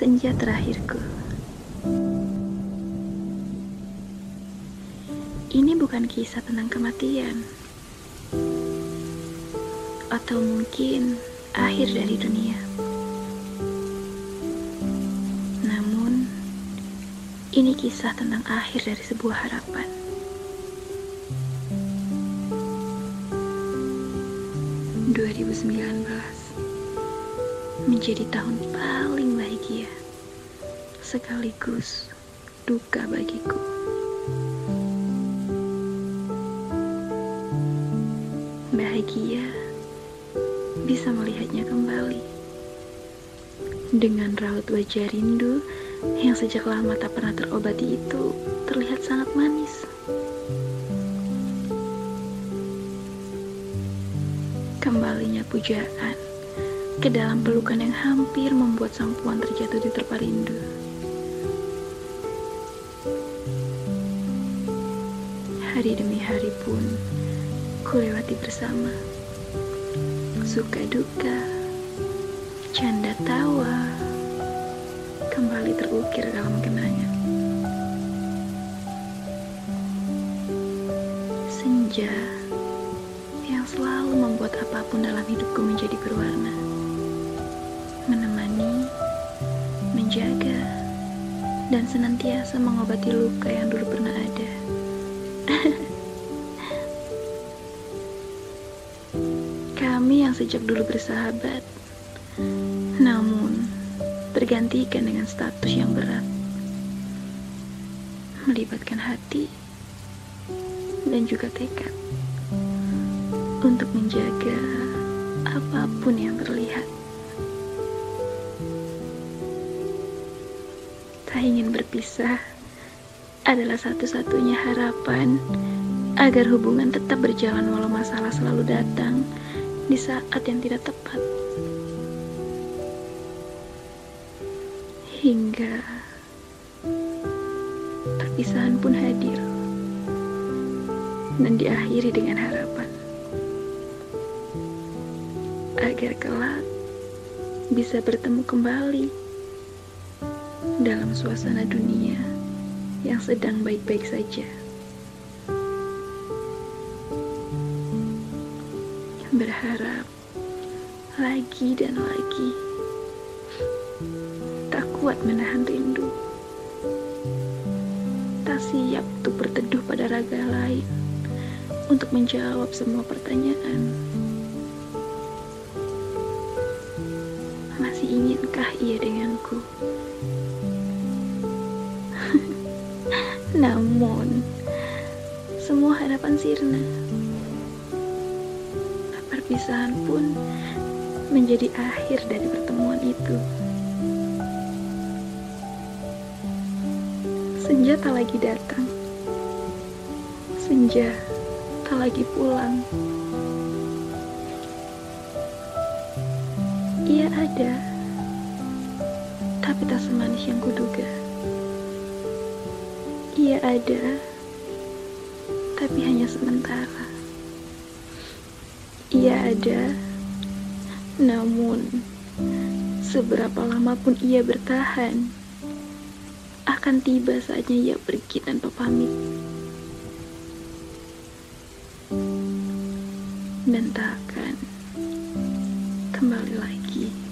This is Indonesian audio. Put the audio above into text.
Senja terakhirku. Ini bukan kisah tentang kematian, atau mungkin akhir dari dunia. Namun, ini kisah tentang akhir dari sebuah harapan. ...2019 menjadi tahun paling sekaligus duka bagiku. Bahagia bisa melihatnya kembali dengan raut wajah rindu yang sejak lama tak pernah terobati itu terlihat sangat manis. Kembalinya pujaan ke dalam pelukan yang hampir membuat sang puan terjatuh di terpa rindu. Hari demi hari pun ku lewati bersama. Suka duka, canda tawa, kembali terukir dalam kenangan. Senja yang selalu membuat apa pun dalam hidupku menjadi berwarna menemani, menjaga, dan senantiasa mengobati luka yang dulu pernah ada. Kami yang sejak dulu bersahabat, namun tergantikan dengan status yang berat, melibatkan hati dan juga tekad untuk menjaga apa pun yang terlihat. tak ingin berpisah adalah satu-satunya harapan agar hubungan tetap berjalan walau masalah selalu datang di saat yang tidak tepat. Hingga perpisahan pun hadir dan diakhiri dengan harapan agar kelak bisa bertemu kembali dalam suasana dunia yang sedang baik-baik saja. Berharap lagi dan lagi, tak kuat menahan rindu, tak siap untuk berteduh pada raga lain untuk menjawab semua pertanyaan. Masih inginkah ia denganku? Namun, semua harapan sirna. Perpisahan pun menjadi akhir dari pertemuan itu. Senja tak lagi datang. Senja tak lagi pulang. Ia ada, tapi tak semanis yang kuduga. Ia ada, tapi hanya sementara. Ia ada, namun seberapa lama pun ia bertahan, akan tiba saatnya ia pergi tanpa pamit. Dan tak akan kembali lagi.